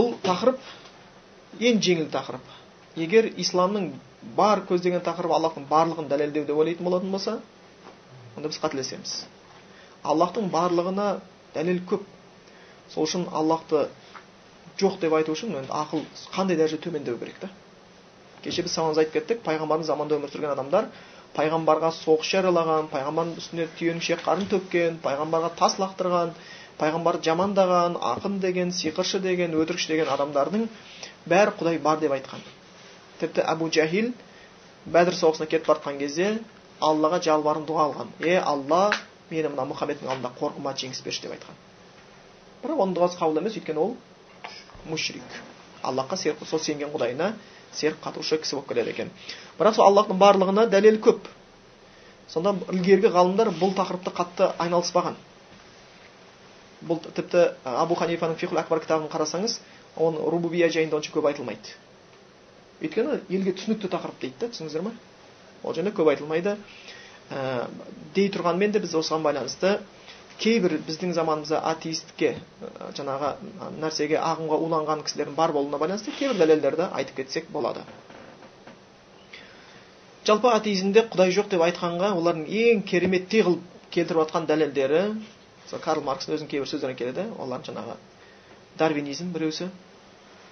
бұл тақырып ең жеңіл тақырып. Егер исламның бар көздеген тақырыбы аллахтың барлығын дәлелдеу деп ойлайтын болатын болса онда біз қателесеміз. Аллахтың барлығына дәлел көп. Сол үшін аллахты жоқ деп айту үшін енді ақыл қандай дәрежеде төмендеу керек та? Кеше біз саманымыз айтып кеттік пайғамбардың заманында өмір сүрген адамдар пайғамбарға соғыс жариялаған пайғамбардың үстіне түйенің шек қарын төккен пайғамбарға тас лақтырған пайғамбарды жамандаған ақын деген сиқыршы деген өтірікші деген адамдардың бәрі құдай бар деп айтқан. Тіпті әбу жахил бәдір соғысына кетіп бара кезде аллаға жалбарынып дұға алған. Е алла мені мына мұхаммедтің алдында қорқыма жеңіс берші деп айтқан. Бірақ оның дұғасы қабыл емес өйткені ол мушрик аллахқа сол сенген құдайына серік қатушы кісі болып келеді екен. Бірақ сол аллахтың барлығына дәлел көп. Сонда ілгергі ғалымдар бұл тақырыпты қатты айналыспаған. Бұл тіпті абу ханифаның фихул акбар кітабын қарасаңыз оның рубубия жайында онша көп айтылмайды. Өйткені елге түсінікті тақырып дейді да түсіндіңіздер ма ол жерде көп айтылмайды. Ә, дей тұрғанмен де біз осыған байланысты кейбір біздің заманымызда атеистке жаңағы нәрсеге ағымға уланған кісілердің бар болуына байланысты кейбір дәлелдерді айтып кетсек болады. Жалпы атеизмде құдай жоқ деп айтқанға олардың ең кереметтей қылып келтіріп жатқан дәлелдері мысалы карл маркстың өзінің кейбір сөздеріне келеді олар жаңағы дарвинизм біреусі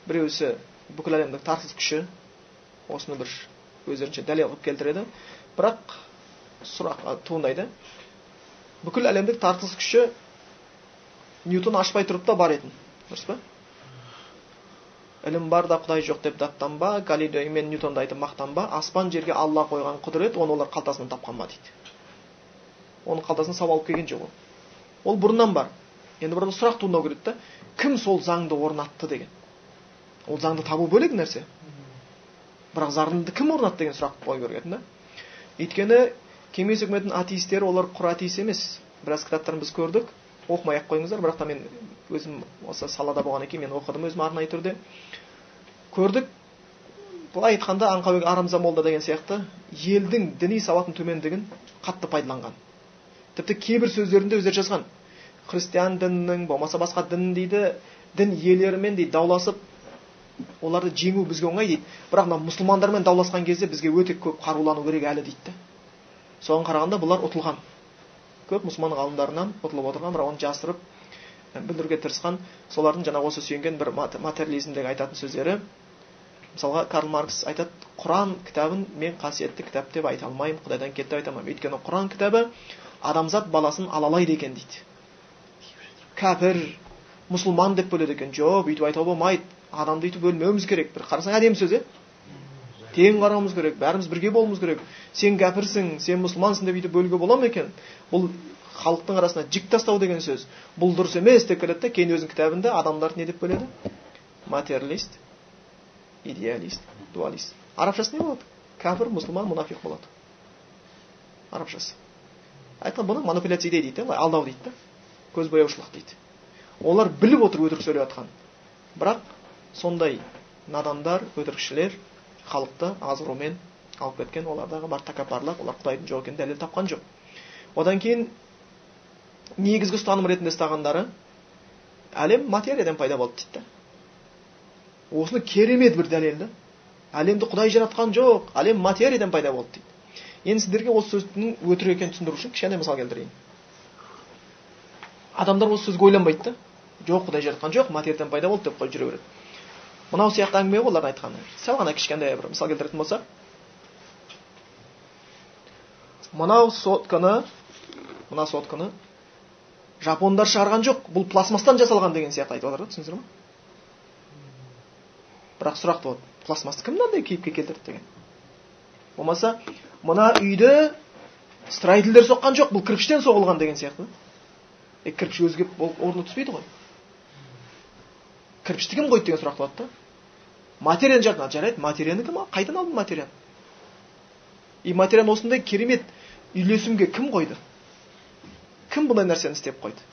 біреусі бүкіл әлемдік тартылыс күші осыны бір өздерінше дәлел қылып келтіреді бірақ сұрақ туындайды бүкіл әлемдік тартылыс күші ньютон ашпай тұрып та бар етін дұрыс па ілім бар да құдай жоқ деп даттанба галилей мен ньютонды айтып мақтанба аспан жерге алла қойған құдірет оны олар қалтасынан тапқан ба дейді оның қалтасынан сауып алып келген жоқ ол ол бұрыннан бар. Енді burada сұрақ туындау керек та. Кім сол заңды орнатты деген. Ол заңды табу бөлек нәрсе. Бірақ заңды кім орнатты деген сұрақ қою керек еді да. Өйткені кеңес үкіметінің атеистері олар құр атеист емес. Біраз кітаптарын біз көрдік. Оқымай ақ қойыңыздар. Бірақ та мен өзім осы салада болғаннан кейін мен оқыдым өзім арнайы түрде. Көрдік. Былай айтқанда аңқабек арамза молда деген сияқты. Елдің діни сауатының төмендігін қатты пайдаланған. Тіпті кейбір сөздерінде өздері жазған. Христиан дінінің болмаса басқа дін дейді дін иелерімен дейді дауласып оларды жеңу бізге оңай дейді. Бірақ мына мұсылмандармен дауласқан кезде бізге өте көп қарулану керек әлі дейді. Да соған қарағанда бұлар ұтылған. Көп мұсылман ғалымдарынан ұтылып отырған бірақ оны жасырып білдіруге тырысқан. Солардың жаңағы осы сүйенген бір материализмдегі айтатын сөздері. Мысалға карл маркс айтады құран кітабын мен қасиетті кітап деп айта алмаймын құдайдан кетті деп айта алмаймын өйткені құран кітабы адамзат баласын алалайды екен дейді. Кәпір мұсылман деп бөледі екен жоқ бүйтіп айтуға болмайды адамды өйтіп бөлмеуіміз керек бір қарасаң әдемі сөз иә тең қарауымыз керек бәріміз бірге болуымыз керек сен кәпірсің сен мұсылмансың деп өйтіп бөлуге бола ма екен бұл халықтың арасына жік тастау деген сөз бұл дұрыс емес деп келеді да кейін өзінің кітабында адамдарды не деп бөледі материалист идеалист дуалист арабшасы не болады кәпір мұсылман мұнафиқ болады арабшасы айтқан бұны манипуляция дейді да былай алдау дейді да көзбояушылық дейді олар біліп отыр өтірік сөйлеп жатқан бірақ сондай надандар өтірікшілер халықты азғырумен алып кеткен олардағы бар тәкаппарлық олар құдайдың жоқ екенін дәлел тапқан жоқ одан кейін негізгі ұстаным ретінде ұстағандары әлем материядан пайда болды дейді да осыны керемет бір дәлел да әлемді құдай жаратқан жоқ әлем материядан пайда болды дейді енді сіздерге осы сөздің өтірік екенін түсіндіру үшін кішкене мысал келтірейін адамдар осы сөзге ойланбайды да. Жоқ құдай жаратқан жоқ материядан пайда болды деп қойып жүре береді. Мынау сияқты әңгіме ғой олардың айтқаны. Сәл ғана кішкентай бір мысал келтіретін болсақ мынау сотканы мына сотканы жапондар шығарған жоқ. Бұл пластмастан жасалған деген сияқты айтып жатыр да түсіндіңіздер ма бірақ сұрақ туады пластмасты кім мынандай кейіпке келтірді деген? Болмаса мына үйді строительдер соққан жоқ. Бұл кірпіштен соғылған деген сияқты е кірпіш келіп орнына түспейді ғой кірпішті кім қойды деген сұрақ туады да материяны жаратты жарайды материяны кім қайдан алдың материяны и материяны осындай керемет үйлесімге кім қойды кім бұндай нәрсені істеп қойды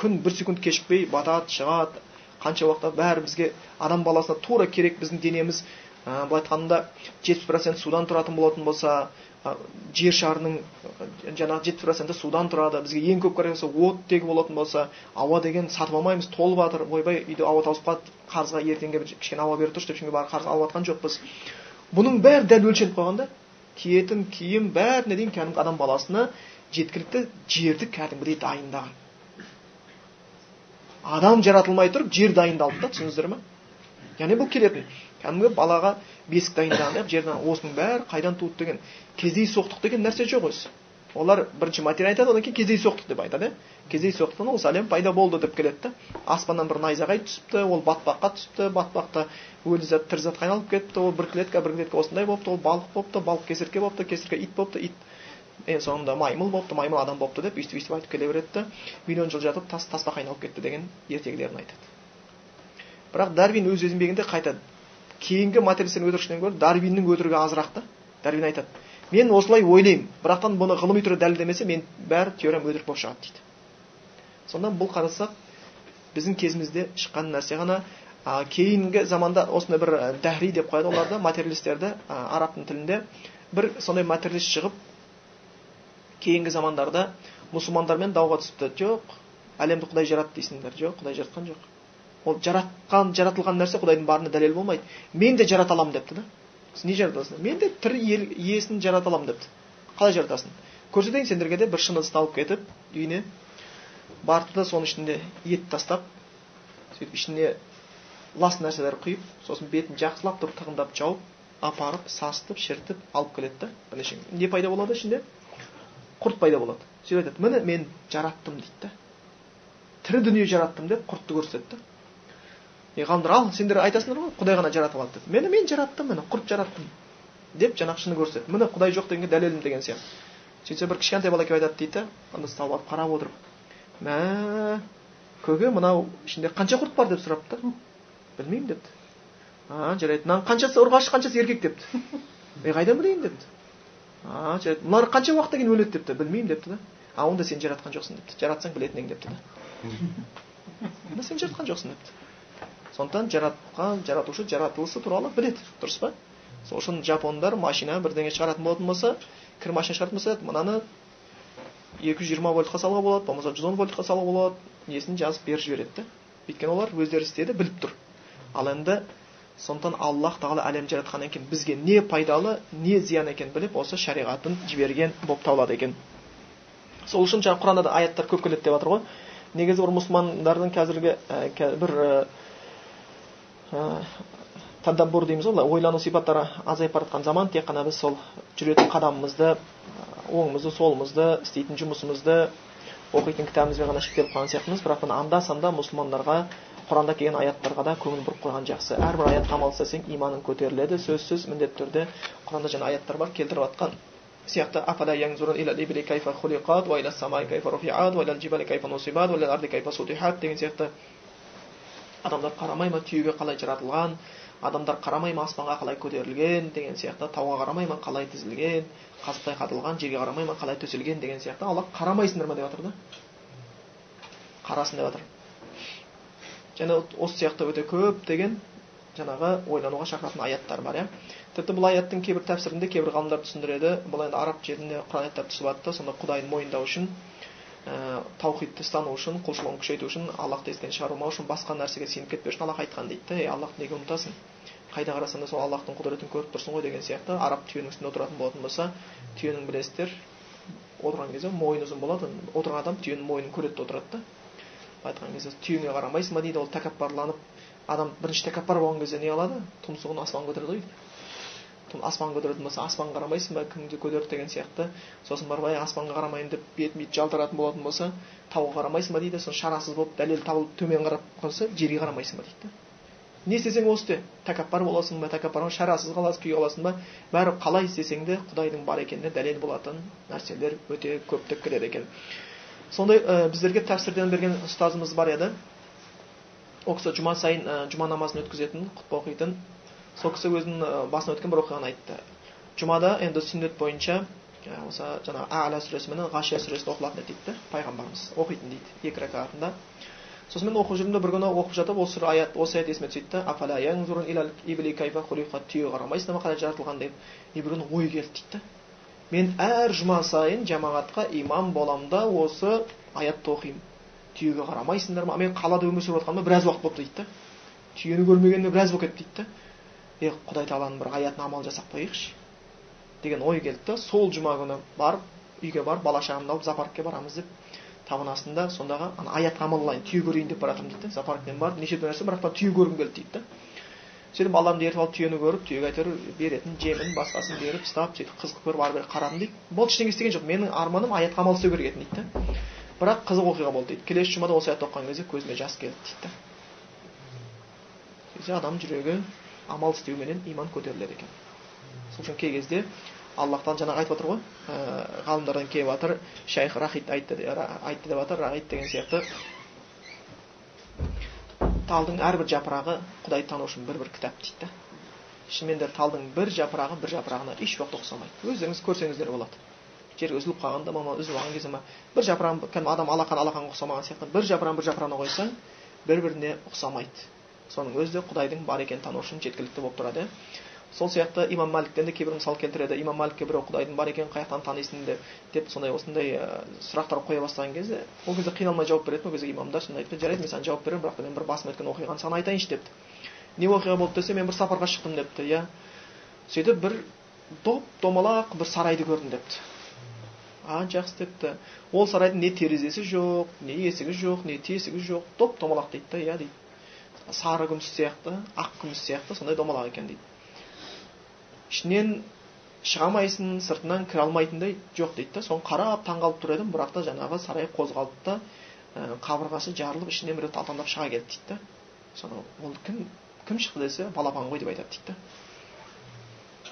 күн бір секунд кешікпей батады шығады қанша уақытта бәрі бізге адам баласына тура керек біздің денеміз былай айтқанда жетпіс процент судан тұратын болатын болса жер шарының жаңағы жетпіс проценті судан тұрады бізге ең көп керек оттегі болатын болса ауа деген сатып алмаймыз толып жатыр. Ойбай үйде ауа таусып қалды қарызға ертеңге бір кішкене ауа беріп тұршы деп ешкімге барып қарыз алып жатқан жоқпыз. Бұның бәрі дәл өлшеніп қойған да киетін киім бәріне дейін кәдімгі адам баласына жеткілікті жерді кәдімгідей дайындаған. Адам жаратылмай тұрып жер дайындалды да түсіндіңіздер ма яғни бұл келетін кәдімгі балаға бесік дайындаған жерден осының бәрі қайдан туды деген кездейсоқтық деген нәрсе жоқ өзі олар бірінші материал айтады одан кейін кездейсоқтық деп айтады иә кездейсоқтықтан осы әлем пайда болды деп келеді да аспаннан бір найзағай түсіпті ол батпаққа түсіпті батпақта өлі зат тірі затқа айналып кетті ол бір клетка бір клетка осындай болыпты ол балық болыпты балық кесіртке болыпты кесіртке ит болыпты ит. Ең соңында маймыл болыпты маймыл адам болыпты деп өйстіп өйстіп айтып келе береді да миллион жыл жатып тас тасбақа айналып кетті деген ертегілерін айтады. Бірақ дарвин өз еңбегінде қайтады. Кейінгі материалистердің өтірікшіден гөрі дарвиннің өтірігі азырақ та. Дарвин айтады мен осылай ойлаймын бірақтан бұны ғылыми түрде дәлелдемесе мен бәрі теориям өтірік болып шығады дейді. Сонда бұл қарасақ біздің кезімізде шыққан нәрсе ғана а, кейінгі заманда осындай бір дәхри деп қояды. Оларды материалистерді арабтың тілінде бір сондай материалист шығып кейінгі замандарда мұсылмандармен дауға түсіпті. Жоқ әлемді құдай жаратты дейсіңдер. Жоқ құдай жаратқан жоқ ол жаратқан жаратылған нәрсе құдайдың барына дәлел болмайды. Мен де жарата аламын депті да. Сіз не жаратасың мен де тірі иесін жарата аламын депті. Қалай жаратасың? Көрсетейін сендерге де бір шыны ыдысты алып кетіп үйіне барды да соның ішінде ет тастап сөйтіп ішіне лас нәрселер құйып сосын бетін жақсылап тұрып тығындап жауып апарып сасытып шірітіп алып келеді да бірнеше не пайда болады ішінде? Құрт пайда болады. Сөйтіп айтады міне мен жараттым дейді да. Тірі дүние жараттым деп құртты көрсетеді е ғалымдар ал сендер айтасыңдар ғой құдай ғана жаратып алды деп мені мен жараттым міне құрт жараттым деп жаңағы шыны көрсетеді міне құдай жоқ дегенге дәлелім деген сияқты сөйтсе бір кішкентай бала келіп айтады дейді да анда ұсталып алып қарап отырып мә көке мынау ішінде қанша құрт бар деп сұрапты да білмеймін депті а жарайды мынаның қаншасы ұрғашы қаншасы еркек депті мен қайдан білейін депті а жарайды мыналар қанша уақыттан кейін өледі депті білмеймін депті да а онда сен жаратқан жоқсың депті жаратсаң білетін едің депті да сен жаратқан жоқсың депті сондықтан жаратқан жаратушы жаратылысы туралы біледі дұрыс па сол үшін жапондар машина бірдеңе шығаратын болатын болса кір машина шығаратын болса мынаны екі жүз жиырма вольтқа салуға болады болмаса жүз он вольтқа салуға болады несін жазып беріп жібереді да өйткені олар өздері істеді біліп тұр ал енді сондықтан аллах тағала әлем жаратқаннан кейін бізге не пайдалы не зиян екенін біліп осы шариғатын жіберген болып табылады екен сол үшін жаңағы құранда да аяттар көп келеді деп жатыр ғой негізі бір мұсылмандардың қазіргі ә, бір тадаббур дейміз ғой ойлану сипаттары азайып бара жатқан заман тек қана біз сол жүретін қадамымызды оңымызды солымызды істейтін жұмысымызды оқитын кітабымызбен ғана шектеліп қалған сияқтымыз. Бірақ мына анда санда мұсылмандарға құранда келген аяттарға да көңіл бұрып қойған жақсы. Әрбір аятқа амал істесең иманың көтеріледі сөзсіз міндетті түрде құранда жаңа аяттар бар келтіріп жатқан сияқты деген сияқты адамдар қарамай ма түйеге қалай жаратылған? Адамдар қарамай ма аспанға қалай көтерілген деген сияқты? Тауға қарамай ма қалай тізілген? Қазықтай қатылған жерге қарамай ма қалай төселген деген сияқты? Алла қарамайсыңдар ма деп жатыр да? Қарасын деп жатыр. Және осы сияқты өте көптеген жаңағы ойлануға шақыратын аяттар бар иә. Тіпті бұл аяттың кейбір тәпсірінде кейбір ғалымдар түсіндіреді. Бұл енді араб жеріне құран аяттар түсіп жатты. Сонда құдайын мойындау үшін ә, таухидты ұстану үшін құлшылығын күшейту үшін аллахты естен шығармау үшін басқа нәрсеге сеніп кетпеу үшін аллах айтқан дейді да ей аллахты неге ұмытасың? Қайда қарасаң да сол аллахтың құдіретін көріп тұрсың ғой деген сияқты араб түйенің үстінде отыратын болатын болса түйенің білесіздер отырған кезде мойны ұзын болады. Отырған адам түйенің мойнын көреді де отырады да. Айтқан кезде түйеңе қарамайсың ба? дейді ол тәкаппарланып адам бірінші тәкаппар болған кезде не қылады тұмсығын аспанға көтереді ғой. Аспанға көтеретін болса аспанға қарамайсың ба кімді көтерді деген сияқты. Сосын барып ай аспанға қарамаймын деп бетін бүйтіп жалтыратын болатын болса тауға қарамайсың ба? дейді. Сосын шарасыз болып дәлел табылып төмен қарап қалса жерге қарамайсың ба? дейді не істесең осы істе тәкаппар боласың ба тәкаппар шарасыз қаласың күй қаласың ба? Бәрі қалай істесең де құдайдың бар екеніне дәлел болатын нәрселер өте көптеп келеді екен. Сондай ә, біздерге тәпсірден берген ұстазымыз бар еді. Ол кісі жұма сайын ә, жұма намазын өткізетін құтпа оқитын. Сол кісі өзінің басынан өткен бір оқиғаны айтты. Жұмада енді сүннет бойынша осы жаңағы ала сүресі менен ғашия сүресі оқылатын еді дейді пайғамбарымыз. Оқитын дейді екі ракатында сосын мен оқып жүрдім де бір күні оқып жатып осы аят осы аят есіме түседі да түйеге қарамайсыңдар ма қалай жаратылған? деп и бір күні ой келді дейді мен әр жұма сайын жамағатқа имам боламын да осы аятты оқимын. Түйеге қарамайсыңдар ма? Мен қалада өмір сүріп жатқаныма біраз уақыт болыпты дейді да түйені көрмегеніме біраз болып кетті дейді да е құдай тағаланың бір аятына амал жасап қояйықшы деген ой келді. Да сол жұма күні барып үйге барып бала шағамды алып зоопаркке барамыз деп табын астында сондағы ана аятқа амал қылайын түйе көрейін деп бара жатырмын дейді да зоопарктен барып неше түрлі нәрсе бірақ та түйе көргім келді дейді да сөйтіп баламды ертіп алып түйені көріп түйеге әйтеуір беретін жемін басқасын беріп ұстап сөйтіп қызық көріп ары бері қарадым дейді. Болды ештеңе істеген жоқ менің арманым аятқа амал істеу керек еді дейді да бірақ қызық оқиға болды дейді. Келесі жұмада осы аятты оқыған кезде көзіме жас келді дейді да адам жүрегі амал істеуменен иман көтеріледі екен. Сол үшін кей кезде аллахтан жаңағы айтып жатыр ғой ә, ғалымдардан келіп жатыр шайх рахид айтты айтты деп жатыр рахид деген сияқты. Талдың әрбір жапырағы құдайды тану үшін бір бір кітап дейді да. Шынымен талдың бір жапырағы бір жапырағына еш уақытта ұқсамайды. Өздеріңіз көрсеңіздер болады. Жер үзіліп қалғанда ма үзіліп алған кезде ма? бір жапырағын кәдімгі адам алақан алақанға ұқсамаған сияқты бір жапырағын бір жапырағына қойсаң бір біріне ұқсамайды. Соның өзі де құдайдың бар екенін тану үшін жеткілікті болып тұрады. Сол сияқты имам мәліктен де кейбір мысал келтіреді. Имам мәлікке біреу құдайдың бар екенін қай жақтан танисың деп деп сондай осындай сұрақтар қоя бастаған кезде ол кезде қиналмай жауап береді ол кезде имамдар сонда айтты жарайды мен саған жауап беремін бірақ мен бір басым өткен оқиғаны саған айтайыншы депті. Не оқиға болды десе мен бір сапарға шықтым депті иә. Сөйтіп бір доп домалақ бір сарайды көрдім депті. А жақсы депті. Ол сарайдың не терезесі жоқ не есігі жоқ не тесігі жоқ. Доп домалақ дейді да иә дейді. Сары күміс сияқты ақ күміс сияқты сондай домалақ екен дейді. Ішінен шыға алмайсың сыртынан кіре алмайтындай жоқ дейді да. Соны қарап таңқалып тұр едім бірақ та жаңағы сарай қозғалды да ә, қабырғасы жарылып ішінен біреу талтаңдап шыға келді дейді да. Соны ол кім кім шықты десе балапан ғой деп айтады дейді да.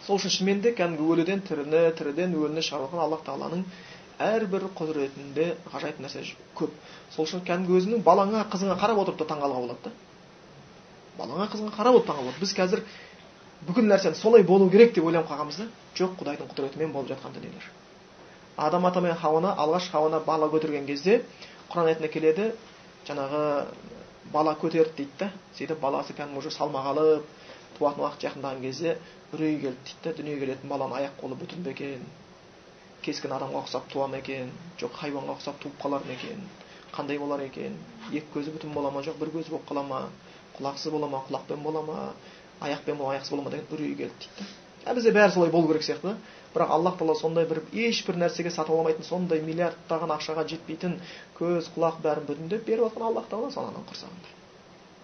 Сол үшін шынымен кәдімгі өліден тіріні тіріден өліні шығарып жатқан аллах тағаланың әрбір құдіретінде ғажайып нәрсе көп. Сол үшін кәдімгі өзіңнің балаңа қызыңа қарап отырып та таңқалуға болады да. Балаңа қызыңа қарап отырып таңқалып біз қазір бүкіл нәрсені солай болу керек деп ойланып қалғанбыз да жоқ құдайдың құдіретімен болып жатқан дүниелер. Адам ата мен хауана алғаш хауана бала көтерген кезде құран аятында келеді. Жаңағы бала көтерді дейді да. Сөйтіп баласы кәдімгі уже салмақ алып туатын уақыт жақындаған кезде үрей келді дейді да. Дүниеге келетін баланың аяқ қолы бүтін бе екен? Кескін адамға ұқсап туа ма екен? Жоқ хайуанға ұқсап туып қалар ма екен? Қандай болар екен? Екі көзі бүтін бола ма? Жоқ бір көзі болып қала ма? Құлақсыз бола ма құлақпен бола ма аяқпен бол аяқсыз бола ма деген үрей келді дейді да бізде бәрі солай болу керек сияқты. Бірақ аллах тағала сондай бір ешбір нәрсеге сатып алмайтын сондай миллиардтаған ақшаға жетпейтін көз құлақ бәрін бүтіндеп беріп жатқан аллах тағала сол ананың құрсағында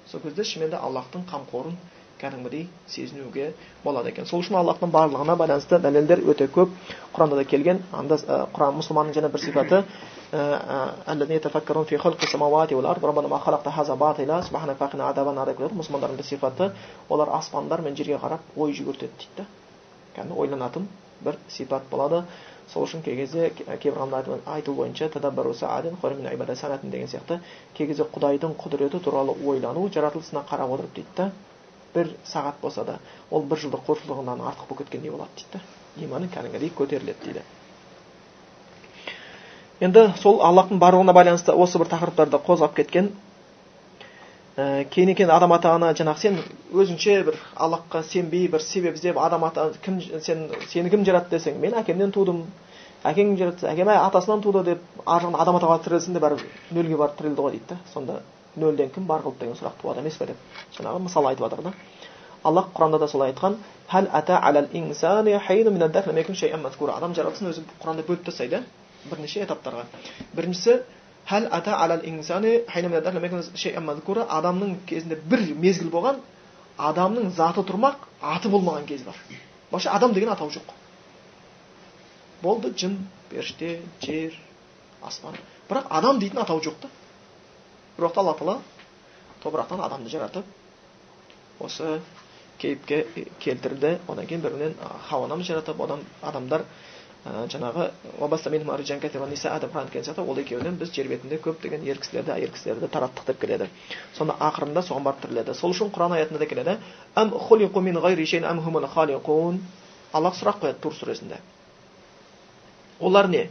сол кезде шынымен де аллахтың қамқорын кәдімгідей сезінуге болады екен. Сол үшін аллахтың барлығына байланысты дәлелдер өте көп. Құранда да келген анда құран мұсылманның және бір сипаты мұсылмандардың бір сипаты олар аспандар мен жерге қарап ой жүгіртеді дейді да. Кәдімгі ойланатын бір сипат болады. Сол үшін кей кезде кейбір ғалымдардың айтуы бойынша деген сияқты. Кей кезде құдайдың құдіреті туралы ойлану жаратылысына қарап отырып дейді да. Бір сағат болса да ол бір жылдық құлшылығынан артық болып кеткендей болады дейді иманы кәдімгідей көтеріледі дейді. Енді сол аллахтың барлығына байланысты осы бір тақырыптарды қозғап кеткен ә, кейін екен адам атағына жаңағы сен өзіңше бір аллахқа сенбей бір себеп іздеп адам ата кім сен сені кім жаратты десең мен әкемнен тудым. Әкең жаратса әкем атасынан туды деп ар жағынан адам атаға тірелсін де бәрібір нөлге барып тірелді ғой дейді да. Сонда нөлден кім бар қылды деген сұрақ туады емес пе деп жаңағы мысал айтып жатыр да. Аллах құранда да солай айтқан адам жаратылысын өзі құранда бөліп тастайды бірнеше этаптарға. Біріншісі адамның кезінде бір мезгіл болған адамның заты тұрмақ аты болмаған кез бар. Вообще адам деген атау жоқ. Болды жын періште жер аспан бірақ адам дейтін атау жоқ та. Бір уақытта алла тағала топырақтан адамды жаратып осы кейіпке келтірді одан кейін бір бірінен анамыз жаратып одан адамдар жаңағы сияқты ол екеуінен біз жер бетінде көптеген ер кісілерді әйел кісілерді тараттық деп келеді сонда ақырында соған барып тіреледі сол үшін құран аятында да келеді аллах сұрақ қояды тур сүресінде олар не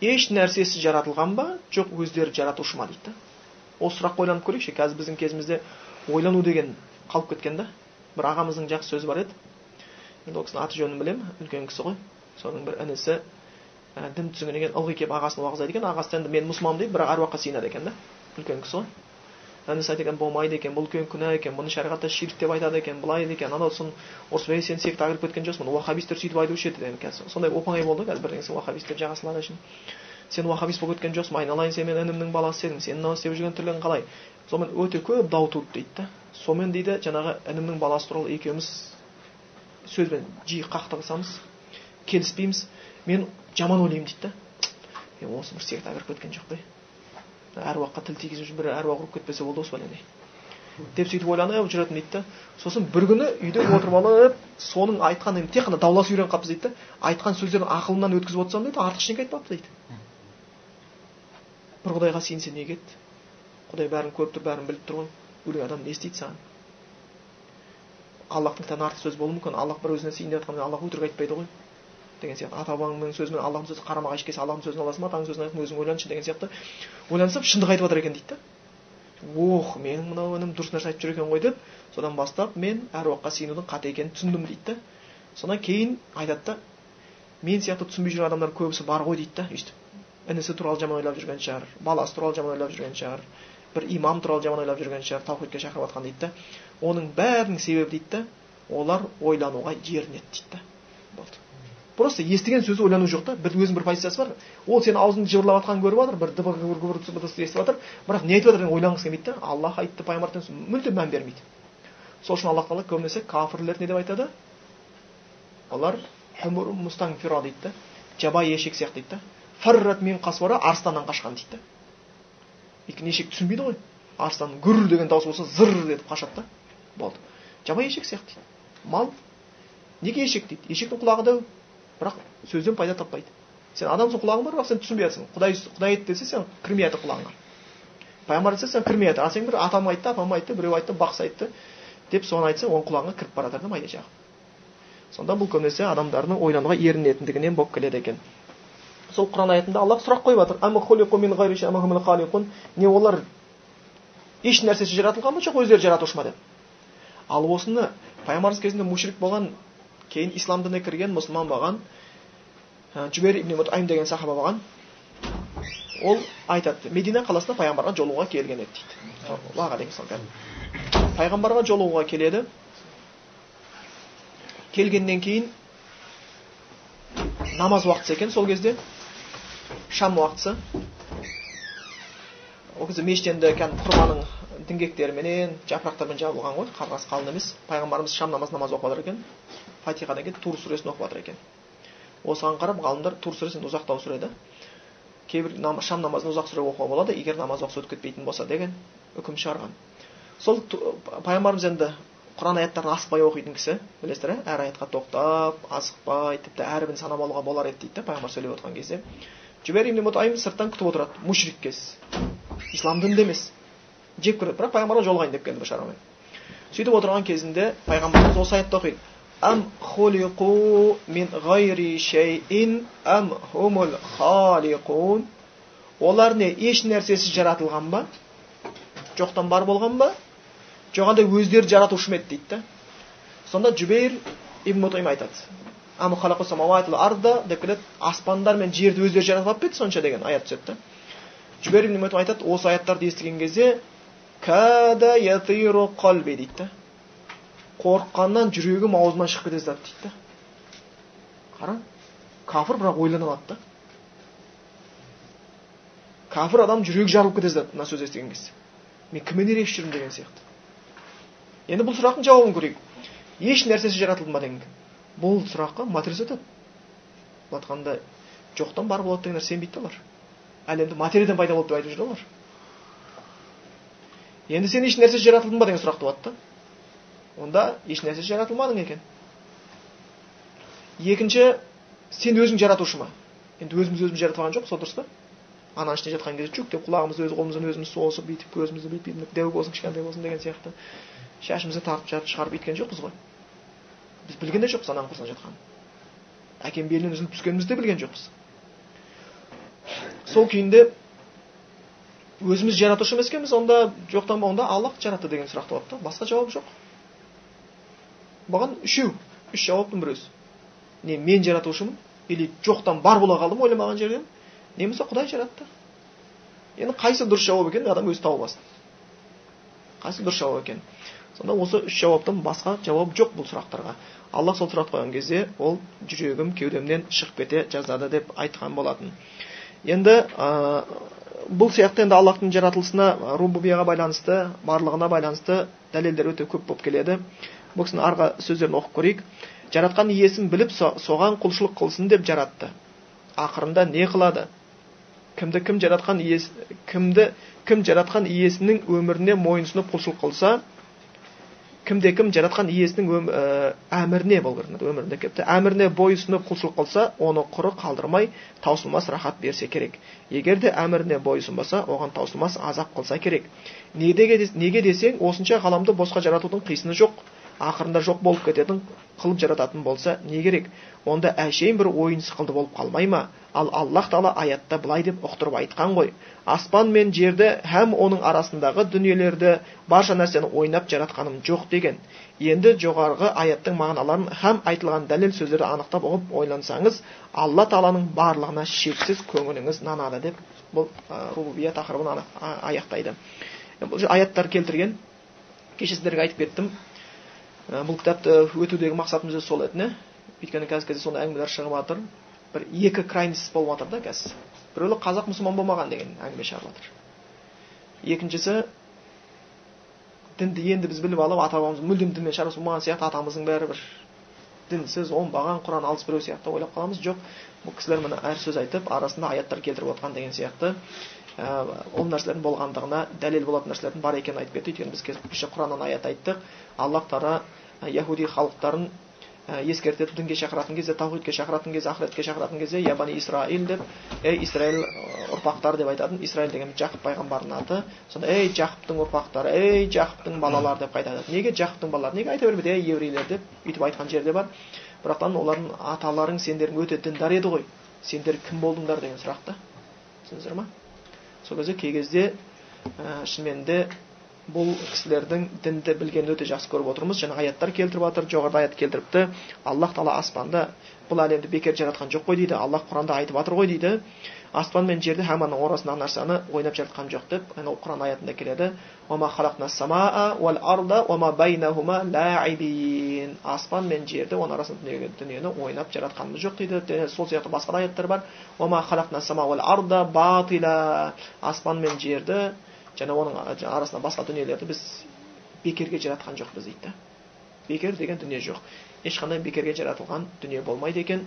еш нәрсесіз жаратылған ба жоқ өздері жаратушы ма дейді осы сұраққа ойланып көрейікші қазір біздің кезімізде ойлану деген қалып кеткен да. Бір ағамыздың жақсы сөзі бар еді. Енді ол аты жөнін білемін үлкен кісі ғой. Соның бір інісі ә, дін түсінгеннен кейін ылғи келіп ағасына уағыз айтады екен. Ағасы енді мен мұсылманмын дейді бірақ әруаққа сиынады екен да. Үлкен кісі ғой. Інісі айтады екен болмайды екен бұл үлкен күнә екен бұны шариғатта ширк деп айтады екен былай екен анау сосын ұрысып ей сен сектаға кіріп кеткен жоқсың уахабистер сөйтіп айтушы еді деген сондай оп оңай болды ғой қазір бірдеңе уахабист деп жаға салады үшін сен уахабист болып кеткен жоқсың айналайын сен мен інімнің баласы едің сен мынау істеп жүрген түрлерің қалай? Сонымен өте көп дау туды дейді да. Сонымен дейді жаңағы інімнің баласы туралы екеуміз сөзбен жиі қақтығысамыз келіспейміз. Мен жаман ойлаймын дейді да. Е осы бір сектаға кіріп кеткен жоқ қой. Әруаққа тіл тигізіп бір әруақ ұрып кетпесе болды осы бәлені деп сөйтіп ойланып жүретін дейді да. Сосын бір күні үйде отырып алып соның айтқан тек қана дауласып үйреніп қалыппыз дейді да. Айтқан сөздерін ақылымнан өткізіп отырсам дейді артық ештеңе айтпапты дейді. Бір құдайға сиынсе не кетті құдай бәрін көріп тұр бәрін біліп тұр ғой өлген адам не істейді саған аллахтың кітабынан артық сөз болуы мүмкін аллах бір өзіне сиын деп жатқанда аллах өтірік айтпайды ғой деген сияқты ата бабаңның сөзі мен аллахтың сөзі қарама қайшы келсе аллахтың сөзін аласың ба атаңның сөзін аласың өзің ойланшы деген сияқты ойлансам шындық айтып жатыр екен дейді да ох менің мынау інім дұрыс нәрсе айтып жүр екен ғой деп содан бастап мен әруаққа сиынудың қате екенін түсіндім дейді да содан кейін айтады да мен сияқты түсінбей жүрген адамдар көбісі бар ғой дейді да өйстіп інісі туралы жаман ойлап жүрген шығар баласы туралы жаман ойлап жүрген шығар бір имам туралы жаман ойлап жүрген шығар таухидке шақырып жатқан дейді да оның бәрінің себебі дейді да олар ойлануға ерінеді дейді да болды просто естіген сөзі ойлану жоқ та бір өзінің бір позициясы бар ол сенің аузыңды жыбырлап жатқанын көріп жатыр бір дыбыр гүбір гүбір естіп жатыр бірақ не айтып жатыр ойланғысы келмейді да аллах айтты пайғамбар мүлдем мән бермейді сол үшін аллах тағала көбінесе кәпірлер не деп айтады олар дейді да жабайы ешек сияқты дейді да фаррат мен қасуара арыстаннан қашқан дейді. Да өйткені ешек түсінбейді ғой. Арыстан гүр деген дауыс болса зыр етіп қашады да. Болды. Жабайы ешек сияқты дейді. Мал неге ешек дейді? Ешектің құлағы дәу. Бірақ сөзден пайда таппайды. Сен адамсың құлағың бар бірақ сен түсінбей жатрсың құдай құдай айтты десе сен кірмей жатыр құлағыңа. Пайғамбар десе сен кірмей жатыр ал сен бір атам айтты апам айтты біреу айтты бақсы айтты деп соны айтсаң оның құлағыңа кіріп бара жатыр да майда жағы. Сонда бұл көбінесе адамдардың ойлануға ерінетіндігінен болып келеді екен. Сол құран аятында аллах сұрақ қойып жатыр. Не олар еш нәрсесі жаратылған ба жоқ өздері жаратушы ма деп. Ал осыны пайғамбарымыз кезінде мушрик болған кейін ислам дініне кірген мұсылман болған жүбер ибн мутайм деген сахаба болған ол айтады медина қаласына пайғамбарға жолығуға келген еді дейді. Пайғамбарға жолығуға келеді. Келгеннен кейін намаз уақытысы екен сол кезде. Шам уақытысы ол кезде мешіт енді кәдімгі құрманың діңгектеріменен жапырақтармен жабылған ғой қабырғасы қалың емес. Пайғамбарымыз шам намаз намаз оқып жатыр екен. Фатихадан кейін тур сүресін оқып жатыр екен. Осыған қарап ғалымдар тур сүресі ұзақтау сүре да кейбір нам, шам намазын ұзақ сүре оқуға болады егер намаз уақыты өтіп кетпейтін болса деген үкім шығарған. Сол пайғамбарымыз енді құран аяттарын асықпай оқитын кісі білесіздер иә әр аятқа тоқтап асықпай тіпті әрбірін санап алуға болар еді дейді да пайғамбар сөйлеп отырған кезде. Жүбер ибн мутайм сырттан күтіп отырады мушрик кез ислам дінінде емес жек көреді бірақ пайғамбарға жолығайын деп келді шарамен сөйтіп отырған кезінде пайғамбарымыз осы аятты оқиды ам хулиқу мин гайри шейин ам хумул халиқун олар не еш нәрсесіз жаратылған ба жоқтан бар болған ба жоқ өздері жаратушы ма еді дейді да сонда жүбейр ибн мутайм айтады келеді аспандар мен жерді өздері жаратып алып па сонша деген аят түседі да айтады осы аяттарды естіген кезде кәда ятиру қалби дейді да қорыққаннан жүрегім аузымнан шығып кете жаздады дейді да қара кәпір бірақ ойлана алады да кәпір адам жүрегі жарылып кете жаздады мына сөз естіген кезде мен кіммен ерегісіп жүрмін деген сияқты енді бұл сұрақтың жауабын көрейік еш нәрсесі жаратылды ма деген бұл сұраққа материалист айтады былай айтқанда жоқтан бар болады деген нәрсе сенбейді да олар әлемді материядан пайда болды деп айтып жүр олар енді сен еш нәрсе жаратылдың ба деген сұрақ туады да онда еш нәрсе жаратылмадың екен екінші сен өзің жаратушы ма енді өзіміз өзіміз жаратып алған жоқпыз сол дұрыс па ананың ішінде жатқан кезде жүк деп құлағымызды өз қолымызбен өзіміз сосып бүйтіп көзімізді бүйтіп дәу болсын кішкентай болсын деген сияқты шашымызды тартып жарып шығарып өйткен жоқпыз ғой біз білген де жоқпыз ананың құрсағында жатқанын әкем белінен үзіліп түскенімізді де білген жоқпыз сол күйінде өзіміз жаратушы емес екенбіз онда жоқтан ба онда аллах жаратты деген сұрақ туады да басқа жауап жоқ бұған үшеу үш жауаптың біреусі не мен жаратушымын или жоқтан бар бола қалдым ойламаған жерден немесе құдай жаратты енді қайсы дұрыс жауап екенін адам өзі тауып алсын қайсы дұрыс жауап екенін сонда осы үш жауаптан басқа жауап жоқ бұл сұрақтарға. Аллах сол сұрақты қойған кезде ол жүрегім кеудемнен шығып кете жаздады деп айтқан болатын. Енді ә, бұл сияқты енді аллахтың жаратылысына рубубияға байланысты барлығына байланысты дәлелдер өте көп болып келеді. Бұл кісінің арғы сөздерін оқып көрейік. Жаратқан иесін біліп соған құлшылық қылсын деп жаратты. Ақырында не қылады? Кімді кім жаратқан иесі кімді кім жаратқан иесінің өміріне мойынсұнып құлшылық қылса кімде кім жаратқан иесінің ә, әміріне болу өмірінде келіпті әміріне бойұсынып құлшылық қылса оны құры қалдырмай таусылмас рахат берсе керек. Егер де әміріне бойұсынбаса оған таусылмас азап қылса керек. Неге десең осынша ғаламды босқа жаратудың қисыны жоқ. Ақырында жоқ болып кететін қылып жарататын болса не керек? Онда әшейін бір ойын сықылды болып қалмай ма? Ал аллах тағала аятта былай деп ұқтырып айтқан ғой. Аспан мен жерді һәм оның арасындағы дүниелерді барша нәрсені ойнап жаратқаным жоқ деген. Енді жоғарғы аяттың мағыналарын һәм айтылған дәлел сөздерді анықтап ұғып ойлансаңыз алла тағаланың барлығына шексіз көңіліңіз нанады деп бұл рубубия тақырыбын аяқтайды. Бұл аяттар келтірген кеше сіздерге айтып кеттім. Ә, бұл кітапты өтудегі мақсатымыз сол еді өйткені қазіргі кезде сондай әңгімелер шығып жатыр. Бір екі крайность болып жатыр да қазір. Біреулер қазақ мұсылман болмаған деген әңгіме шығарып жатыр. Екіншісі дінді енді біз біліп алып ата бабамыз мүлдем дінмен шаруасы болмаған сияқты атамыздың бәрі бір дінсіз оңбаған құран алыс біреу сияқты ойлап қаламыз. Жоқ бұл кісілер міне әр сөз айтып арасында аяттар келтіріп отқан деген сияқты. Ол нәрселердің болғандығына дәлел болатын нәрселердің бар екенін айтып кетті өйткені біз кеше құраннан аят айттық. Аллах тағала яхуди халықтарын ә, ескертеді дінге шақыратын кезде таухидке шақыратын кезде ақыретке шақыратын кезде я бани исраил деп ей израиль ұрпақтары деп айтатын исраиль деген жақып пайғамбардың аты. Сонда ей жақыптың ұрпақтары ей жақыптың балалары деп қайта неге жақыптың балалары? Неге айта бермейді? Ей еврейлер деп өйтіп айтқан жерде бар. Бірақтан олардың аталарың сендердің өте діндар еді ғой. Сендер кім болдыңдар деген сұрақ та. Түсіндіңіздер ма сол кезде кей кезде ә, шынымен де бұл кісілердің дінді білгенін өте жақсы көріп отырмыз. Жаңа аяттар келтіріп жатыр жоғарыда аят келтіріпті. Аллах тағала аспанды бұл әлемді бекер жаратқан жоқ қой дейді. Аллах құранда айтып жатыр ғой дейді. Аспан мен жерді һәм оның арасындағы нәрсені ойнап жаратқан жоқ деп ол құран аятында келеді. Аспан мен жерді оның арасындағы дүниені ойнап жаратқанымыз жоқ дейді. Сол сияқты басқа да аяттар бар. Аспан мен жерді және оның арасында басқа дүниелерді біз бекерге жаратқан жоқпыз дейді да бекер деген дүние жоқ ешқандай бекерге жаратылған дүние болмайды екен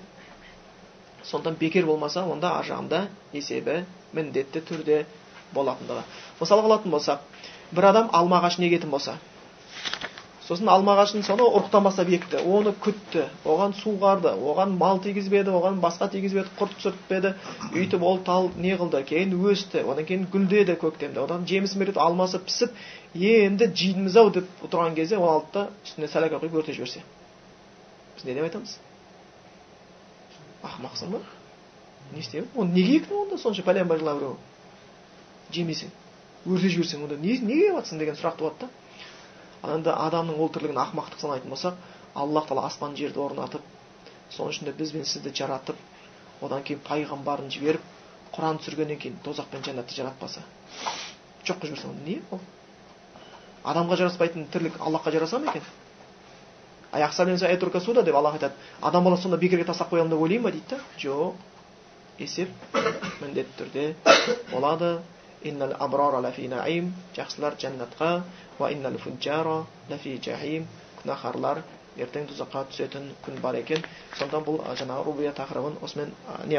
сондықтан бекер болмаса онда ар жағында есебі міндетті түрде болатындығы мысалға алатын болсақ бір адам алма ағашын егетін болса сосын алма ағашын сонау ұрықтан бастап екті оны күтті оған суғарды оған мал тигізбеді оған басқа тигізбеді құрт түсіртпеді. Өйтіп ол тал не қылды? Кейін өсті одан кейін гүлдеді көктемде. Одан жемісін береді алмасы пісіп енді жейміз ау деп тұрған кезде ол алды да үстіне сәләка құйып өртеп жіберсе. Біз не деп айтамыз? Ақымақсың ба не істедің оны неге ектің онда сонша пәленбай жылап біреу жемесең өртеп жіберсең онда не неге жатсың деген сұрақ туады да. Енді адамның ол тірлігін ақымақтық санайтын болсақ аллах тағала аспан жерді орнатып соның ішінде біз бен сізді жаратып одан кейін пайғамбарын жіберіп құран түсіргеннен кейін тозақ пен жәннатты жаратпаса. Жоқ қылып жіберсе не ол? Адамға жараспайтын тірлік аллахқа жараса ма екен? Суда деп аллах айтады. Адам баласы сонда бекерге тастап қоямын деп ойлай ма дейді да? Жоқ. Есеп міндетті түрде болады. إن الأبرار لفي نعيم جخسلر جنة قا وإن الفجار لفي جحيم. كنخرلر ارتين دوزقات سيتن كن باريكن. سنتان بول جنا روبية اسمن نيا